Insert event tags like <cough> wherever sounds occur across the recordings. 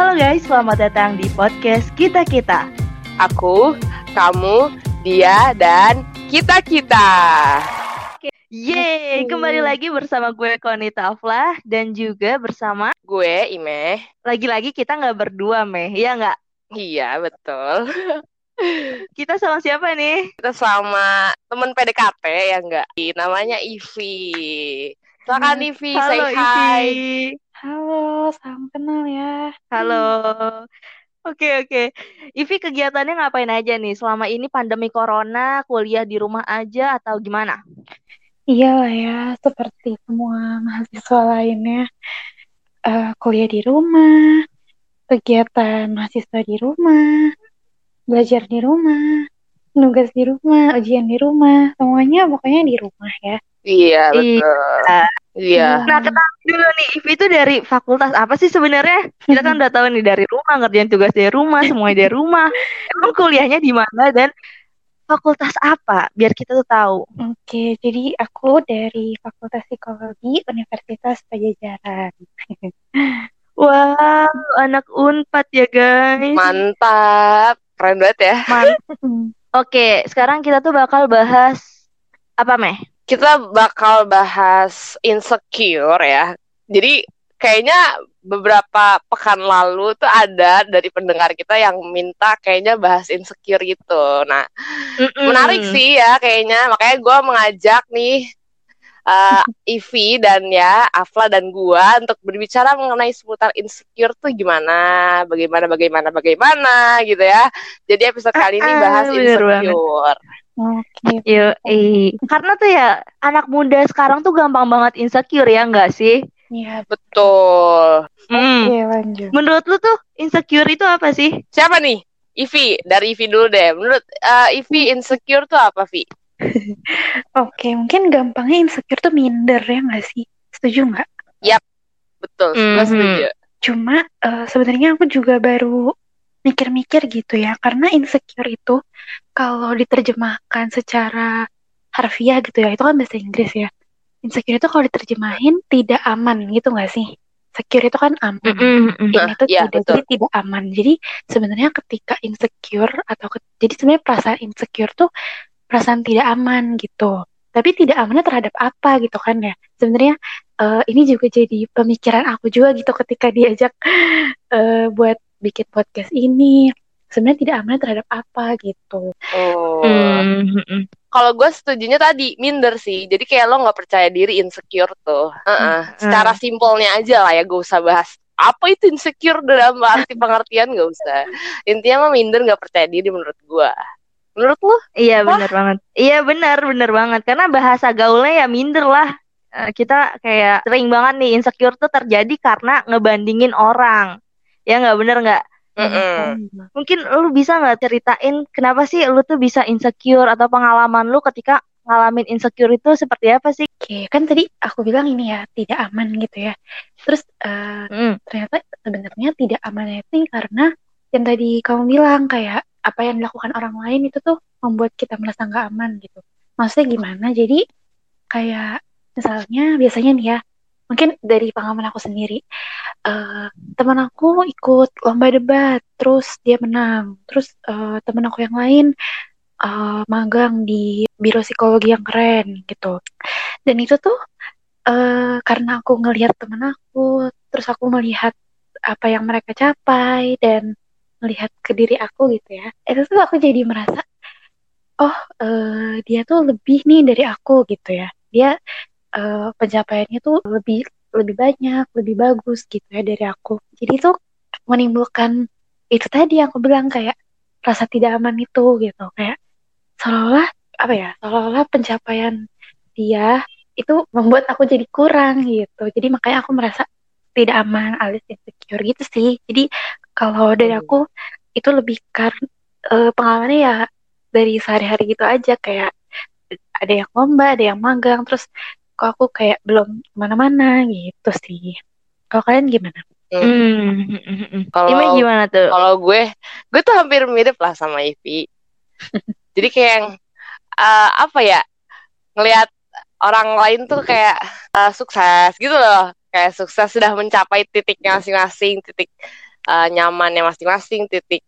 Halo guys, selamat datang di podcast Kita Kita. Aku, kamu, dia, dan kita-kita. Yeay, kembali lagi bersama gue Konita Aflah dan juga bersama Gue, Ime. lagi-lagi kita nggak berdua Meh, ya nggak? Iya, betul. <laughs> Kita sama siapa nih? Kita sama temen PDKT ya enggak? Namanya Ivi. Silakan Ivi, say hi. Ivi. Halo, salam kenal ya. Halo. Oke oke. Ivi kegiatannya ngapain aja nih? Selama ini pandemi corona, kuliah di rumah aja atau gimana? Iya lah ya, seperti semua mahasiswa lainnya, eh, kuliah di rumah, kegiatan mahasiswa di rumah, belajar di rumah, nugas di rumah, ujian di rumah, semuanya pokoknya di rumah ya. Iya, betul. Iya. Nah, ketahui dulu nih, Ivi itu dari fakultas apa sih sebenarnya? Kita kan <laughs> udah tahu nih dari rumah, ngerjain tugas dari rumah, semuanya dari rumah. <laughs> Emang kuliahnya di mana dan fakultas apa? Biar kita tuh tahu. Oke, jadi aku dari Fakultas Psikologi Universitas Pajajaran. <laughs> Wow, anak Unpad ya guys. Mantap. Keren banget ya. Mantap. Oke, sekarang kita tuh bakal bahas apa meh? Kita bakal bahas insecure ya. Jadi kayaknya beberapa pekan lalu tuh ada dari pendengar kita yang minta kayaknya bahas insecure gitu. Nah, menarik sih ya kayaknya. Makanya gue mengajak nih uh, Ivi dan ya Afla dan gua untuk berbicara mengenai seputar insecure tuh gimana, bagaimana, bagaimana, bagaimana gitu ya. Jadi episode kali ini Ah, bahas banget. Oke, Yo, Karena tuh ya anak muda sekarang tuh gampang banget insecure ya enggak sih? ya Betul. Hmm. oke lanjut. Menurut lu tuh insecure itu apa sih? Siapa nih? Ivi, dari Ivi dulu deh. Menurut uh, Ivi insecure tuh apa, Vi? <laughs> Oke, mungkin gampangnya insecure tuh minder ya nggak sih? Setuju nggak? Betul, gua Mhm. setuju. Cuma eh, sebenarnya aku juga baru mikir-mikir gitu ya, karena insecure itu kalau diterjemahkan secara harfiah gitu ya, itu kan bahasa Inggris ya. Insecure itu kalau diterjemahin tidak aman gitu nggak sih? Secure itu kan aman. Mm-mm. Ini tuh Iya, tidak, betul. jadi tidak aman. Jadi sebenarnya ketika insecure atau ke- jadi sebenarnya perasaan insecure tuh perasaan tidak aman gitu. Tapi tidak amannya terhadap apa gitu kan ya? Sebenarnya eh, ini juga jadi pemikiran aku juga gitu ketika diajak eh, buat bikin podcast ini. Sebenarnya tidak amannya terhadap apa gitu. Oh. Mm-mm. Kalau gue setujunya tadi minder sih. Jadi kayak lo nggak percaya diri insecure tuh. Heeh. Secara simpelnya aja lah ya, gak usah bahas apa itu insecure dalam arti pengertian gak usah. Intinya mah minder nggak percaya diri menurut gue. Menurut lo? Iya benar banget. Iya benar benar banget. Karena bahasa gaulnya ya minder lah. Eh, kita kayak sering banget nih insecure tuh terjadi karena ngebandingin orang. Ya nggak bener nggak? Mm-mm. Mungkin lu bisa nggak ceritain kenapa sih lu tuh bisa insecure atau pengalaman lu ketika ngalamin insecure itu seperti apa sih? Oke, kan tadi aku bilang ini ya tidak aman gitu ya. Terus eh, Hmm. ternyata sebenarnya tidak amannya itu karena yang tadi kamu bilang kayak apa yang dilakukan orang lain itu tuh membuat kita merasa nggak aman gitu. Maksudnya gimana? Jadi kayak misalnya biasanya nih ya, mungkin dari pengalaman aku sendiri, eh teman aku ikut lomba debat, terus dia menang, terus eh, teman aku yang lain eh, magang di biro psikologi yang keren gitu. Dan itu tuh eh, karena aku ngelihat teman aku, terus aku melihat apa yang mereka capai dan melihat ke diri aku gitu ya. Itu tuh aku jadi merasa, oh eh, dia tuh lebih nih dari aku gitu ya. Dia eh, pencapaiannya tuh lebih lebih banyak, lebih bagus gitu ya dari aku. Jadi itu menimbulkan itu tadi yang aku bilang kayak rasa tidak aman itu gitu kayak seolah-olah apa ya seolah-olah pencapaian dia itu membuat aku jadi kurang gitu jadi makanya aku merasa tidak aman alias insecure gitu sih jadi kalau dari Hmm. aku itu lebih karena pengalamannya ya dari sehari-hari gitu aja kayak ada yang lomba ada yang magang terus kok aku kayak belum ke mana-mana gitu sih kalau kalian gimana Hmm. hmm, hmm, hmm. Kalau gimana tuh? kalau gue, gue tuh hampir mirip lah sama Ivi. <laughs> Jadi kayak yang uh, apa ya ngelihat orang lain tuh kayak uh, sukses gitu loh kayak sukses sudah mencapai titiknya masing-masing titik uh, nyamannya masing-masing, titik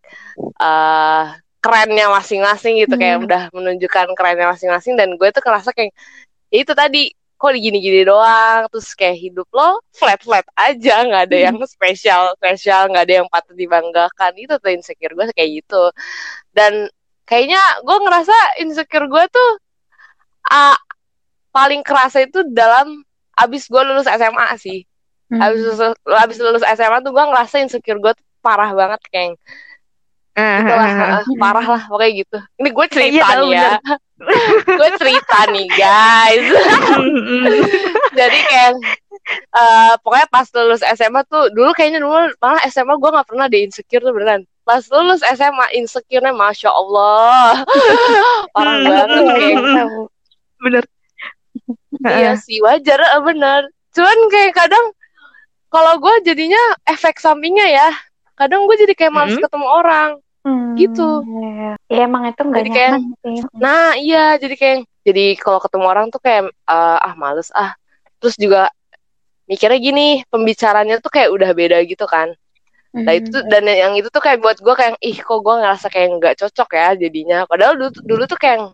uh, kerennya masing-masing gitu kayak Hmm. udah menunjukkan kerennya masing-masing dan gue tuh kerasa kayak ya itu tadi kok gini-gini doang terus kayak hidup lo flat-flat aja nggak ada yang spesial spesial nggak ada yang patut dibanggakan. Itu tuh insecure gue kayak gitu. Dan kayaknya gue ngerasa insecure gue tuh ah, paling kerasa itu dalam abis gue lulus SMA sih. Hmm. abis lulus, abis lulus SMA tuh gue ngerasa insecure gue tuh parah banget kayak Ah, gitu lah ah, ah. eh, parah lah pokoknya gitu. Ini gue Iya, cerita tahu, nih ya gue cerita nih guys <laughs> jadi kayak eh, pokoknya pas lulus SMA tuh dulu kayaknya dulu malah SMA gue nggak pernah deh insecure tuh beneran pas lulus SMA insecure-nya masya Allah <laughs> parah Hmm. banget kayak. Bener. iya sih wajar eh, bener cuman kayak kadang kalau gue jadinya efek sampingnya ya kadang gue jadi kayak males Hmm. ketemu orang Gitu. iya. Ya emang itu nggak Jadi kayak- nyaman sih. Nah iya jadi kayak jadi kalau ketemu orang tuh kayak eh, ah males ah terus juga mikirnya gini pembicaranya tuh kayak udah beda gitu kan nah itu tuh- dan yang itu tuh kayak buat gue kayak ih kok gue ngerasa kayak nggak cocok ya jadinya padahal dulu dulu tuh kayak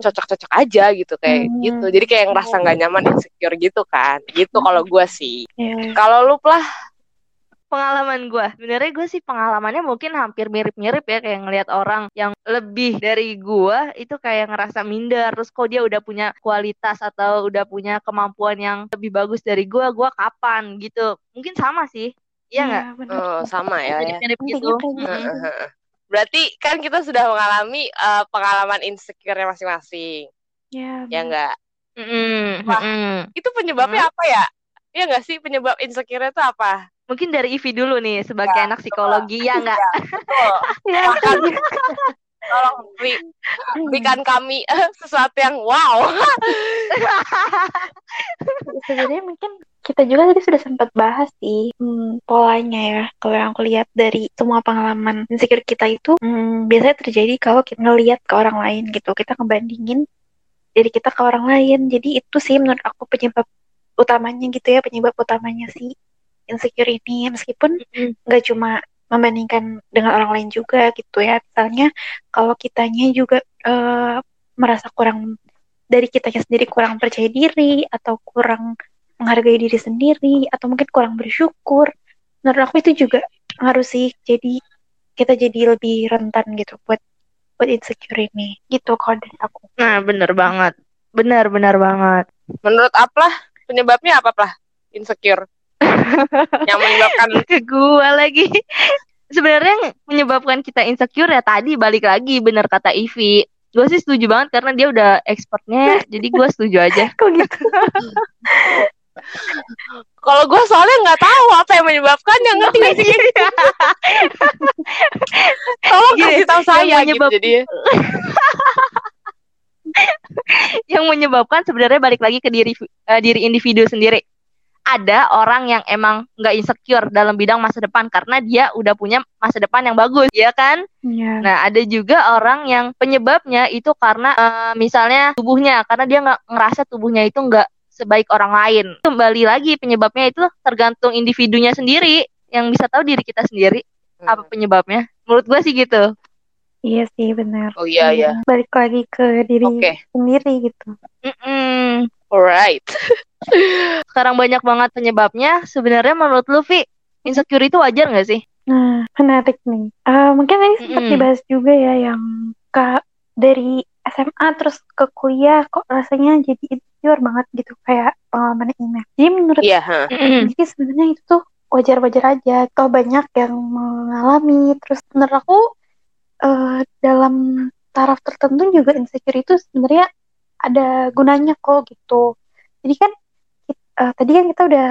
cocok-cocok aja gitu kayak Hmm. gitu jadi kayak ngerasa nggak nyaman insecure gitu kan gitu kalau gue sih Iya. kalau lu lah pengalaman gue sebenarnya gue sih pengalamannya mungkin hampir mirip-mirip ya kayak ngelihat orang yang lebih dari gue itu kayak ngerasa minder terus kok dia udah punya kualitas atau udah punya kemampuan yang lebih bagus dari gue gue kapan gitu mungkin sama sih iya nggak benar. oh, sama ya ya mirip-mirip Intinya gitu kayak gitu. Mm. berarti kan kita sudah mengalami eh, pengalaman insecure masing-masing Ya, ya benar. enggak Mm-mm, Wah. mm-mm. itu penyebabnya apa ya Iya nggak sih penyebab insecure itu apa? Mungkin dari Ivi dulu nih sebagai Ya, anak psikologi <laughs> ya nggak? Betul. <laughs> Ya, Makan. Tolong beri, berikan kami eh, sesuatu yang wow. <laughs> sebenarnya mungkin kita juga tadi sudah sempat bahas sih hmm, polanya ya. Kalau yang aku lihat dari semua pengalaman insecure kita itu hmm, biasanya terjadi kalau kita ngelihat ke orang lain gitu. Kita ngebandingin diri kita ke orang lain. Jadi itu sih menurut aku penyebab utamanya gitu ya penyebab utamanya sih insecure ini meskipun nggak cuma membandingkan dengan orang lain juga gitu ya. Misalnya kalau kitanya juga eh, merasa kurang dari kitanya sendiri kurang percaya diri atau kurang menghargai diri sendiri atau mungkin kurang bersyukur menurut aku itu juga harus sih. Jadi kita jadi lebih rentan gitu buat buat insecure ini. Gitu kalau dari aku. Nah bener banget. Bener bener banget. Menurut apa penyebabnya apa lah insecure? Yang menyebabkan <laughs> ke gua lagi. Sebenarnya yang menyebabkan kita insecure ya tadi balik lagi bener kata Ivi. Gue sih setuju banget karena dia udah expertnya jadi gue setuju aja. <laughs> Kok gitu? Kalau gue soalnya nggak tahu apa yang menyebabkannya ngerti nggak sih? Tolong Gini, kasih tahu yang saya gitu menyebab- jadi. <laughs> yang menyebabkan sebenarnya balik lagi ke diri eh, diri individu sendiri ada orang yang emang nggak insecure dalam bidang masa depan karena dia udah punya masa depan yang bagus ya kan ya Nah, ada juga orang yang penyebabnya itu karena eh, misalnya tubuhnya, karena dia nggak ngerasa tubuhnya itu nggak sebaik orang lain. Kembali lagi penyebabnya itu tergantung individunya sendiri yang bisa tahu diri kita sendiri apa penyebabnya. Menurut gue sih gitu. iya sih benar Oh iya ya. balik lagi ke diri Oke. sendiri gitu Mm-mm. Alright. <laughs> Sekarang banyak banget penyebabnya. Sebenarnya menurut lu, Vi, insecure itu wajar nggak sih? Nah, menarik nih. Eh, mungkin tadi sempat Mm-mm. dibahas juga ya yang ke dari SMA terus ke kuliah kok rasanya jadi insecure banget gitu kayak pengalaman ini. Jadi menurut Iya. ha. Mm-mm. jadi sebenarnya itu tuh wajar-wajar aja. Toh banyak yang mengalami. Terus menurut aku eh, dalam taraf tertentu juga insecure itu sebenarnya ada gunanya kok gitu. Jadi kan eh, tadi kan kita udah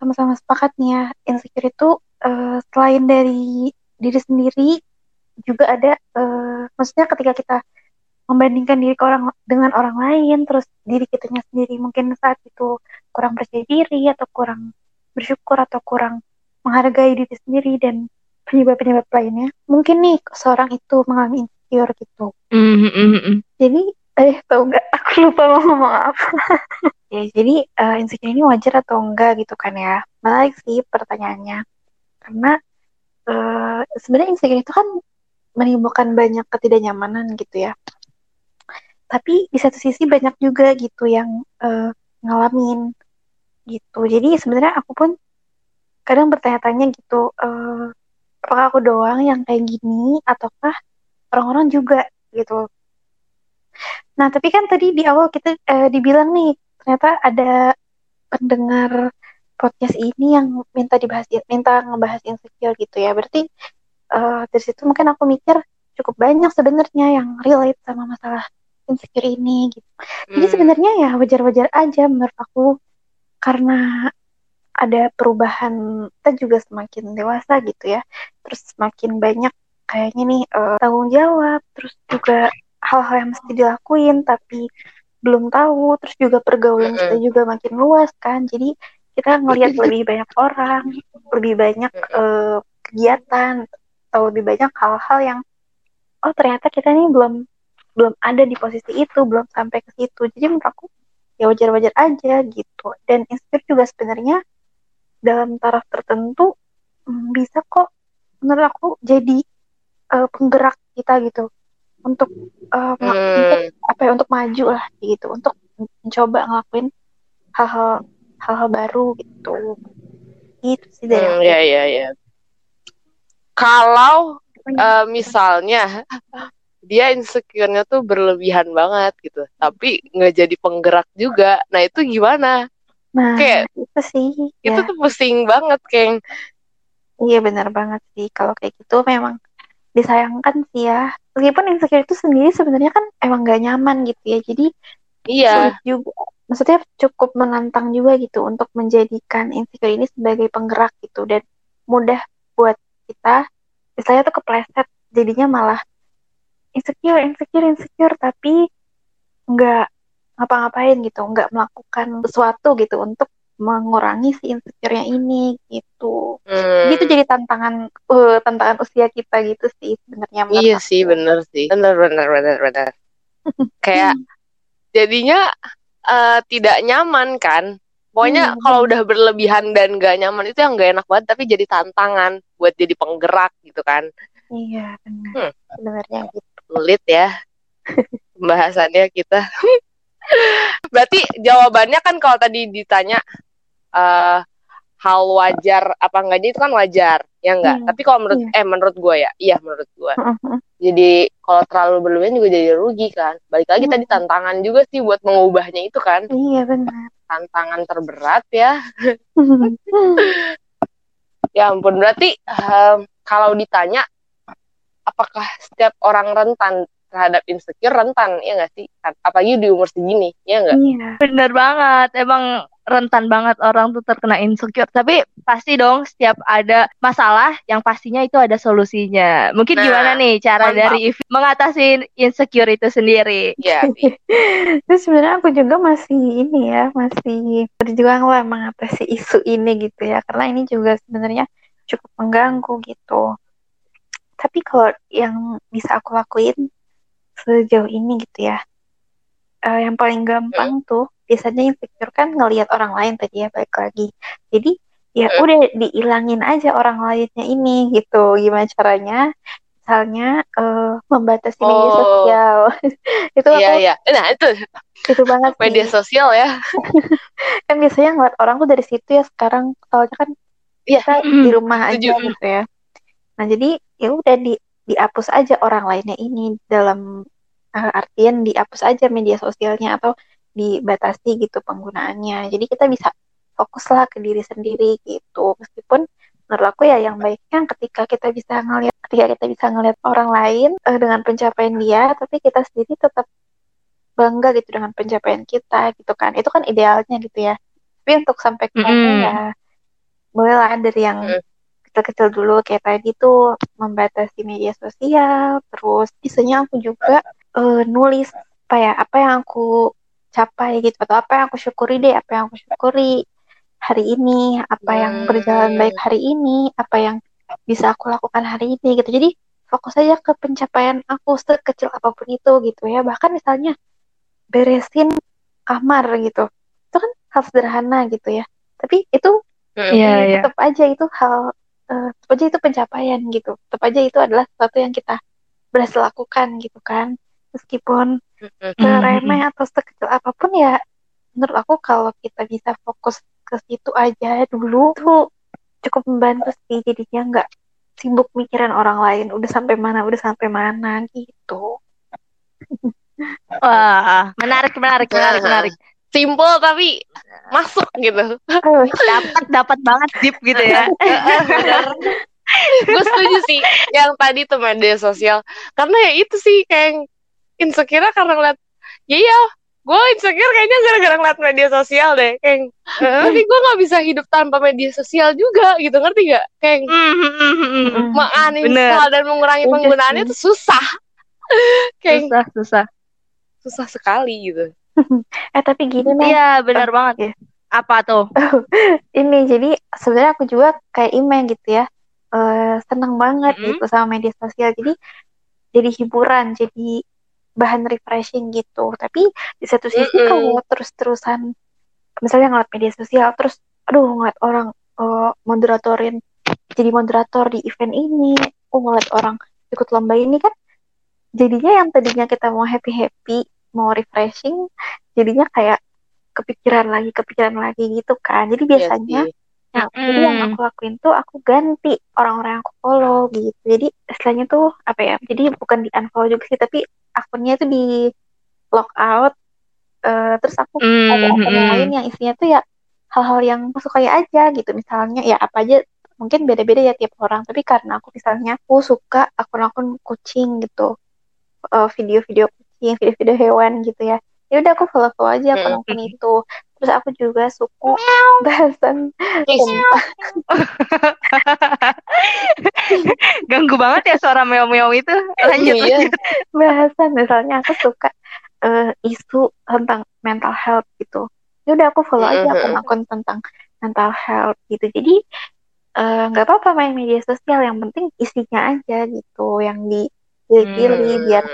sama-sama sepakat nih ya insecure itu eh, selain dari diri sendiri juga ada eh, maksudnya ketika kita membandingkan diri ke orang dengan orang lain terus diri kitanya sendiri mungkin saat itu kurang percaya diri atau kurang bersyukur atau kurang menghargai diri sendiri dan penyebab-penyebab lainnya mungkin nih seorang itu mengalami insecure gitu Mm-mm. jadi eh tau nggak? <laughs> Aku lupa mau ngomong apa. Ya jadi eh, insecure ini wajar atau enggak gitu kan ya? Balik sih pertanyaannya. Karena uh, sebenarnya insecure itu kan menimbulkan banyak ketidaknyamanan gitu ya. Tapi di satu sisi banyak juga gitu yang uh, ngalamin gitu. Jadi sebenarnya aku pun kadang bertanya-tanya gitu uh, apakah aku doang yang kayak gini ataukah orang-orang juga gitu nah tapi kan tadi di awal kita uh, dibilang nih ternyata ada pendengar podcast ini yang minta dibahas minta ngebahas insecure gitu ya berarti uh, dari situ mungkin aku mikir cukup banyak sebenarnya yang relate sama masalah insecure ini gitu. Jadi hmm. sebenarnya ya wajar-wajar aja menurut aku karena ada perubahan kita juga semakin dewasa gitu ya. Terus semakin banyak kayaknya nih uh, tanggung jawab, terus juga hal-hal yang mesti dilakuin tapi belum tahu, terus juga pergaulan kita juga makin luas kan. Jadi kita ngelihat <laughs> lebih banyak orang, lebih banyak uh, kegiatan, atau lebih banyak hal-hal yang oh ternyata kita nih belum belum ada di posisi itu belum sampai ke situ. Jadi menurut aku ya wajar-wajar aja gitu. Dan insecure juga sebenarnya dalam taraf tertentu hmm, bisa kok menurut aku jadi uh, penggerak kita gitu untuk uh, hmm. untuk apa ya untuk maju lah gitu untuk mencoba ngelakuin hal-hal hal-hal baru gitu. Itu sih dari hmm, ya ya ya. Kalau uh, misalnya dia insecure-nya tuh berlebihan banget gitu tapi nggak jadi penggerak juga nah itu gimana? Nah kayak itu sih itu ya. tuh pusing banget kayak iya benar banget sih. Kalau kayak gitu memang disayangkan sih ya. Meskipun insecure itu sendiri sebenarnya kan emang gak nyaman gitu ya. Jadi iya. juga maksudnya cukup menantang juga gitu untuk menjadikan insecure ini sebagai penggerak gitu. Dan mudah buat kita misalnya tuh kepleset jadinya malah insecure insecure insecure. Tapi nggak ngapa-ngapain gitu nggak melakukan sesuatu gitu untuk mengurangi si insecure-nya ini gitu hmm. jadi itu jadi tantangan uh, tantangan usia kita gitu sih sebenarnya iya aku. sih bener sih bener bener bener bener <laughs> kayak jadinya uh, tidak nyaman kan pokoknya hmm. kalau udah berlebihan dan gak nyaman itu yang gak enak banget tapi jadi tantangan buat jadi penggerak gitu kan iya benar hmm. sebenarnya gitu sulit ya <laughs> pembahasannya kita. Berarti jawabannya kan kalau tadi ditanya uh, hal wajar apa enggaknya itu kan wajar ya enggak? Hmm, tapi kalau menurut iya. eh menurut gue ya iya menurut gue jadi kalau terlalu berlebihan juga jadi rugi kan? Balik lagi uh. tadi tantangan juga sih buat mengubahnya itu kan? Iya benar. Tantangan terberat ya. <laughs> <laughs> Ya ampun berarti um, kalau ditanya apakah setiap orang rentan terhadap insecure rentan ya nggak sih? Apalagi di umur segini ya nggak? Iya. Bener banget emang rentan banget orang tuh terkena insecure. Tapi pasti dong setiap ada masalah yang pastinya itu ada solusinya. Mungkin nah, gimana nih cara mantap. dari Ivi mengatasi insecure itu sendiri? Ya <laughs> terus sebenarnya aku juga masih ini ya masih berjuang lah mengatasi isu ini gitu ya. Karena ini juga sebenarnya cukup mengganggu gitu. Tapi kalau yang bisa aku lakuin sejauh ini gitu ya uh, yang paling gampang hmm. tuh biasanya insecure kan ngelihat orang lain tadi ya baik lagi jadi ya hmm. udah diilangin aja orang lainnya ini gitu gimana caranya misalnya uh, membatasi oh. media sosial <laughs> itu iya, aku iya. nah itu itu banget media sih. sosial ya <laughs> kan biasanya ngeliat orang tuh dari situ ya sekarang soalnya kan ya, kita di rumah aja gitu ya nah jadi ya udah di dihapus aja orang lainnya ini dalam uh, artian dihapus aja media sosialnya atau dibatasi gitu penggunaannya. Jadi kita bisa fokuslah ke diri sendiri gitu. Meskipun menurut aku ya yang baiknya ketika kita bisa ngelihat ketika kita bisa ngelihat orang lain uh, dengan pencapaian dia tapi kita sendiri tetap bangga gitu dengan pencapaian kita gitu kan. Itu kan idealnya gitu ya. Tapi untuk sampai ke sana mm -hmm. ya bolehlah dari yang mm kecil-kecil dulu kayak tadi tuh membatasi media sosial terus biasanya aku juga uh, nulis apa ya apa yang aku capai gitu atau apa yang aku syukuri deh apa yang aku syukuri hari ini apa yang berjalan baik hmm. hari ini apa yang bisa aku lakukan hari ini gitu. Jadi fokus aja ke pencapaian aku sekecil apa pun itu gitu ya. Bahkan misalnya beresin kamar gitu. Itu kan hal sederhana gitu ya. Tapi itu yeah, yeah. tetap aja itu hal uh, tetap aja itu pencapaian gitu. Tetap aja itu adalah sesuatu yang kita berhasil lakukan gitu kan. Meskipun seremeh atau sekecil apa pun ya menurut aku kalau kita bisa fokus ke situ aja dulu tuh cukup membantu sih jadinya nggak sibuk mikirin orang lain. Udah sampai mana udah sampai mana gitu. Wah menarik menarik menarik menarik simple tapi masuk gitu. <laughs> Dapat dapat banget deep gitu ya. <laughs> Gue setuju sih yang tadi tuh media sosial. Karena ya itu sih kayak insecure karena ngeliat ya iya gue insecure kayaknya gara-gara ngeliat media sosial deh. Kayak tapi gue nggak bisa hidup tanpa media sosial juga gitu. Ngerti gak kayak menguninstall dan mengurangi penggunaannya itu susah. <laughs> Kayak susah susah. Susah sekali gitu <laughs> eh tapi gini nih iya benar uh, banget. ya apa tuh? <laughs> Ini jadi sebenarnya aku juga kayak Ime gitu ya. Uh, senang banget mm -hmm. gitu sama media sosial. Jadi jadi hiburan jadi bahan refreshing gitu. Tapi di satu sisi mm -hmm. kalau terus-terusan misalnya ngeliat media sosial terus aduh ngeliat orang uh, moderatorin jadi moderator di event ini oh ngeliat orang ikut lomba ini kan jadinya yang tadinya kita mau happy happy mau refreshing jadinya kayak kepikiran lagi kepikiran lagi gitu kan jadi iya biasanya yes, Nah, mm. jadi yang aku lakuin tuh aku ganti orang-orang yang aku follow gitu. Jadi istilahnya tuh apa ya? Jadi bukan di unfollow juga sih, tapi akunnya tuh di lock out. Uh, terus aku mm. ada akun yang lain yang isinya tuh ya hal-hal yang aku sukai aja gitu. Misalnya ya apa aja mungkin beda-beda ya tiap orang. Tapi karena aku misalnya aku suka akun-akun kucing gitu, uh, video-video kucing, video-video hewan gitu ya. Ya udah aku follow-follow aja akun-akun mm. itu terus aku juga suka bahasan sumpah <laughs> ganggu banget ya suara meow-meow itu lanjut, iya. lanjut. bahasan misalnya aku suka uh, isu tentang mental health gitu ya udah aku follow aja akun-akun tentang mental health gitu jadi eh, nggak uh, apa-apa main media sosial yang penting isinya aja gitu yang dipilih hmm. biar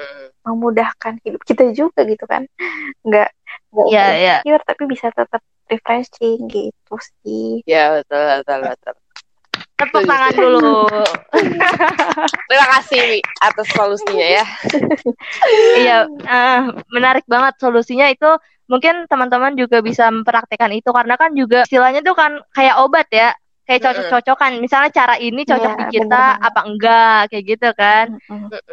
memudahkan hidup kita juga gitu kan. Nggak nggak yeah, yeah. Secure, tapi bisa tetap refreshing gitu sih. Ya betul betul betul. Tepuk tangan dulu. <laughs> Terima kasih Wi atas solusinya ya. <laughs> Iya uh, menarik banget solusinya. Itu mungkin teman-teman juga bisa mempraktekkan itu karena kan juga istilahnya tuh kan kayak obat ya. Kayak cocok-cocokan. Misalnya cara ini cocok yeah, di kita apa enggak kayak gitu kan.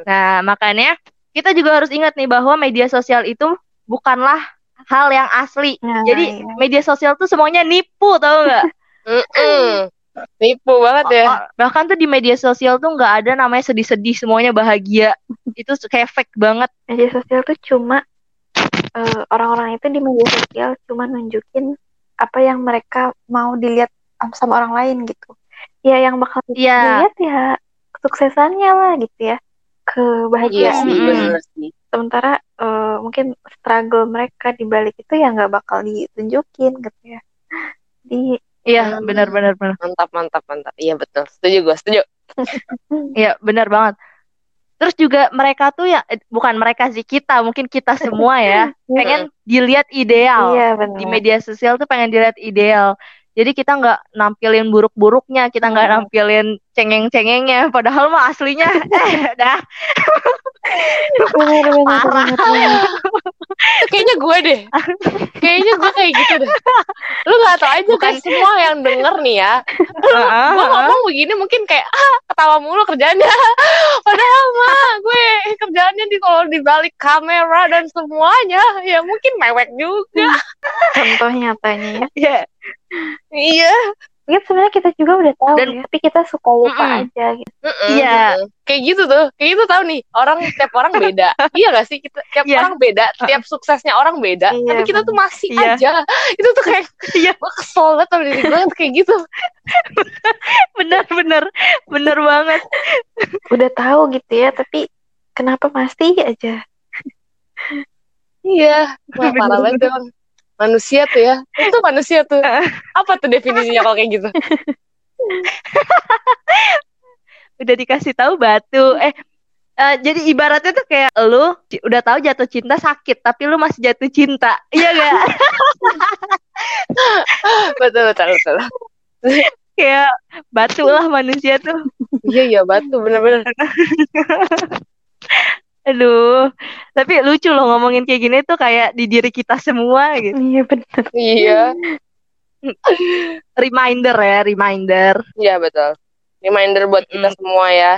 Nah makanya kita juga harus ingat nih bahwa media sosial itu bukanlah hal yang asli. Nah, Jadi iya. media sosial tuh semuanya nipu, tau nggak? <laughs> nipu banget ya. Oh, bahkan tuh di media sosial tuh nggak ada namanya sedih-sedih, semuanya bahagia. itu kayak fake banget. Media sosial tuh cuma orang eh, orang-orang itu di media sosial cuma nunjukin apa yang mereka mau dilihat sama orang lain gitu. Ya yang bakal yeah. dilihat ya suksesannya lah gitu ya kebahagiaan iya sih, sementara uh, mungkin struggle mereka di balik itu ya nggak bakal ditunjukin gitu ya. Di iya hmm, benar benar benar mantap mantap mantap. Iya betul. Setuju gue setuju. <laughs> Iya benar banget. Terus juga mereka tuh ya eh, bukan mereka sih kita mungkin kita semua ya <laughs> pengen dilihat ideal. Iya, di media sosial tuh pengen dilihat ideal jadi kita nggak nampilin buruk-buruknya kita nggak hmm. nampilin cengeng-cengengnya padahal mah aslinya <laughs> eh dah. Parah. kayaknya gue deh. Kayaknya gue kayak gitu deh. Lu nggak tau aja kan semua yang denger nih ya. Gue ngomong begini mungkin kayak ah ketawa mulu kerjanya <laughs> padahal mah di balik kamera dan semuanya ya mungkin mewek juga contoh nyatanya ya <laughs> yeah. Iya. Ya sebenarnya kita juga udah tahu Dan, ya, tapi kita suka lupa mm -mm. aja gitu. Iya. Kayak gitu tuh. Kayak gitu tahu nih. Orang tiap orang beda. <laughs> iya gak sih? Kita tiap yeah. orang beda, tiap <laughs> suksesnya orang beda, yeah, tapi kita tuh masih yeah. aja. Itu tuh kayak iya. gue kesel banget sama diri gue kayak gitu. bener bener bener banget. udah tahu gitu ya, tapi kenapa masih aja? iya, parah banget manusia tuh ya. Itu manusia tuh. <laughs> Apa tuh definisinya kalau kayak gitu? <laughs> Udah dikasih tahu batu. Eh Uh, jadi ibaratnya tuh kayak lu udah tahu jatuh cinta sakit tapi lu masih jatuh cinta. Iya gak <laughs> betul betul betul. Kayak batu lah manusia tuh. Iya iya batu bener-bener. <laughs> Aduh, tapi lucu loh ngomongin kayak gini tuh kayak di diri kita semua gitu. Iya bener. Iya. <laughs> Reminder ya, reminder. Iya betul. Reminder buat kita semua ya.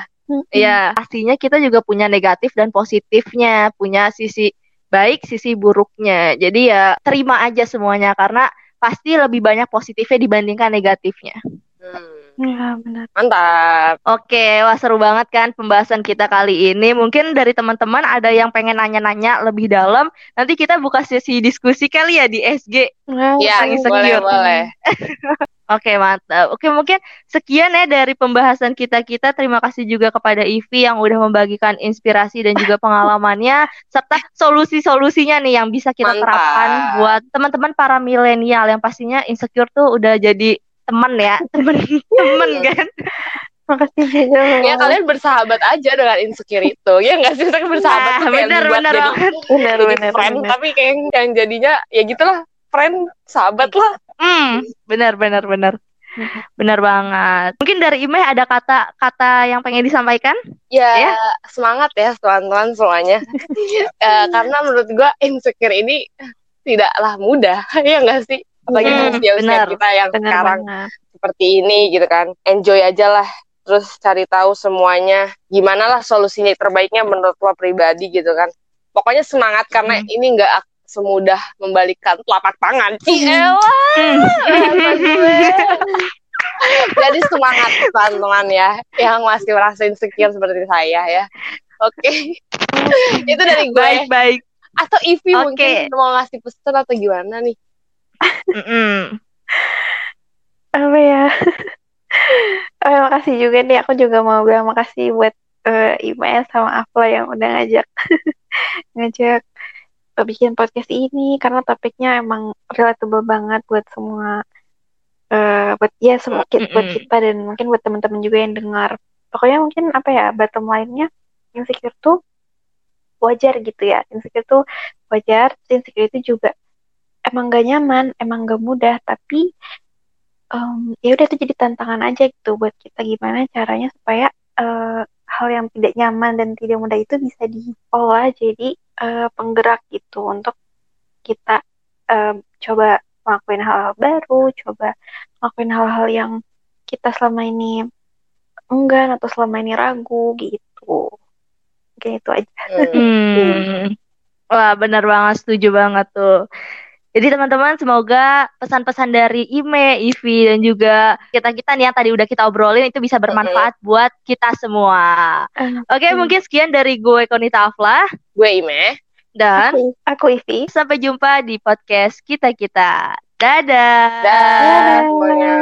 Iya, pastinya kita juga punya negatif dan positifnya, punya sisi baik, sisi buruknya. Jadi ya terima aja semuanya karena pasti lebih banyak positifnya dibandingkan negatifnya. Hmm. Iya benar. Mantap. Oke, wah seru banget kan pembahasan kita kali ini. Mungkin dari teman-teman ada yang pengen nanya-nanya lebih dalam. Nanti kita buka sesi diskusi kali ya di SG. Iya, Tentang boleh insecure. boleh. <laughs> Oke, mantap. Oke, mungkin sekian ya dari pembahasan kita-kita. Terima kasih juga kepada Ivi yang udah membagikan inspirasi dan juga pengalamannya <laughs> serta solusi-solusinya nih yang bisa kita Mantap. terapkan buat teman-teman para milenial yang pastinya insecure tuh udah jadi temen ya, <laughs> temen temen kan. Makasih juga. Ya kalian bersahabat aja dengan insecure itu. Ya nggak sih kita bersahabat Nah, tuh kayak bener, bener jadi, banget. Benar jadi benar. friend, benar. tapi kayak yang jadinya ya gitulah friend sahabat lah. Hmm, benar benar benar. <laughs> Benar banget. Mungkin dari Imeh ada kata-kata yang pengen disampaikan? Ya, Ya. semangat ya teman-teman semuanya. <laughs> Eh, karena menurut gua insecure ini tidaklah mudah, ya nggak sih? Apalagi Hmm, di usia-usia benar. kita yang sekarang banget. seperti ini gitu kan. Enjoy aja lah. Terus cari tahu semuanya. Gimana lah solusinya terbaiknya menurut lo pribadi gitu kan. Pokoknya semangat karena Hmm. ini nggak ak- semudah membalikkan telapak tangan. <laughs> Cielah. Jadi semangat teman-teman ya yang masih merasa insecure seperti saya ya. Oke. <laughs> Itu dari gue. Baik baik. Atau Ivi Oke. mungkin mau ngasih pesan atau gimana nih? Mm-mm. apa ya? <laughs> Oh, makasih juga nih. Aku juga mau bilang makasih buat eh, Ima sama Afla yang udah ngajak. <laughs> Ngajak eh, bikin podcast ini. Karena topiknya emang relatable banget buat semua eh buat ya semua ki- buat kita dan mungkin buat teman-teman juga yang dengar. Pokoknya mungkin apa ya bottom line-nya insecure tuh wajar gitu ya. Insecure tuh wajar insecure itu juga emang gak nyaman emang gak mudah tapi em, ya udah itu jadi tantangan aja gitu buat kita gimana caranya supaya eh, hal yang tidak nyaman dan tidak mudah itu bisa diolah jadi eh, penggerak gitu untuk kita em, coba ngelakuin hal-hal baru, coba ngelakuin hal-hal yang kita selama ini enggan atau selama ini ragu gitu. Mungkin itu aja. Hmm. <laughs> Wah, benar banget, setuju banget tuh. Jadi teman-teman semoga pesan-pesan dari Ime, Ivi dan juga kita-kita nih yang tadi udah kita obrolin itu bisa bermanfaat buat kita semua. Oke, Hmm. mungkin sekian dari gue Konita Afla Gue Ime. dan aku, aku Ivi. sampai jumpa di podcast kita-kita. Dadah. Dah semuanya.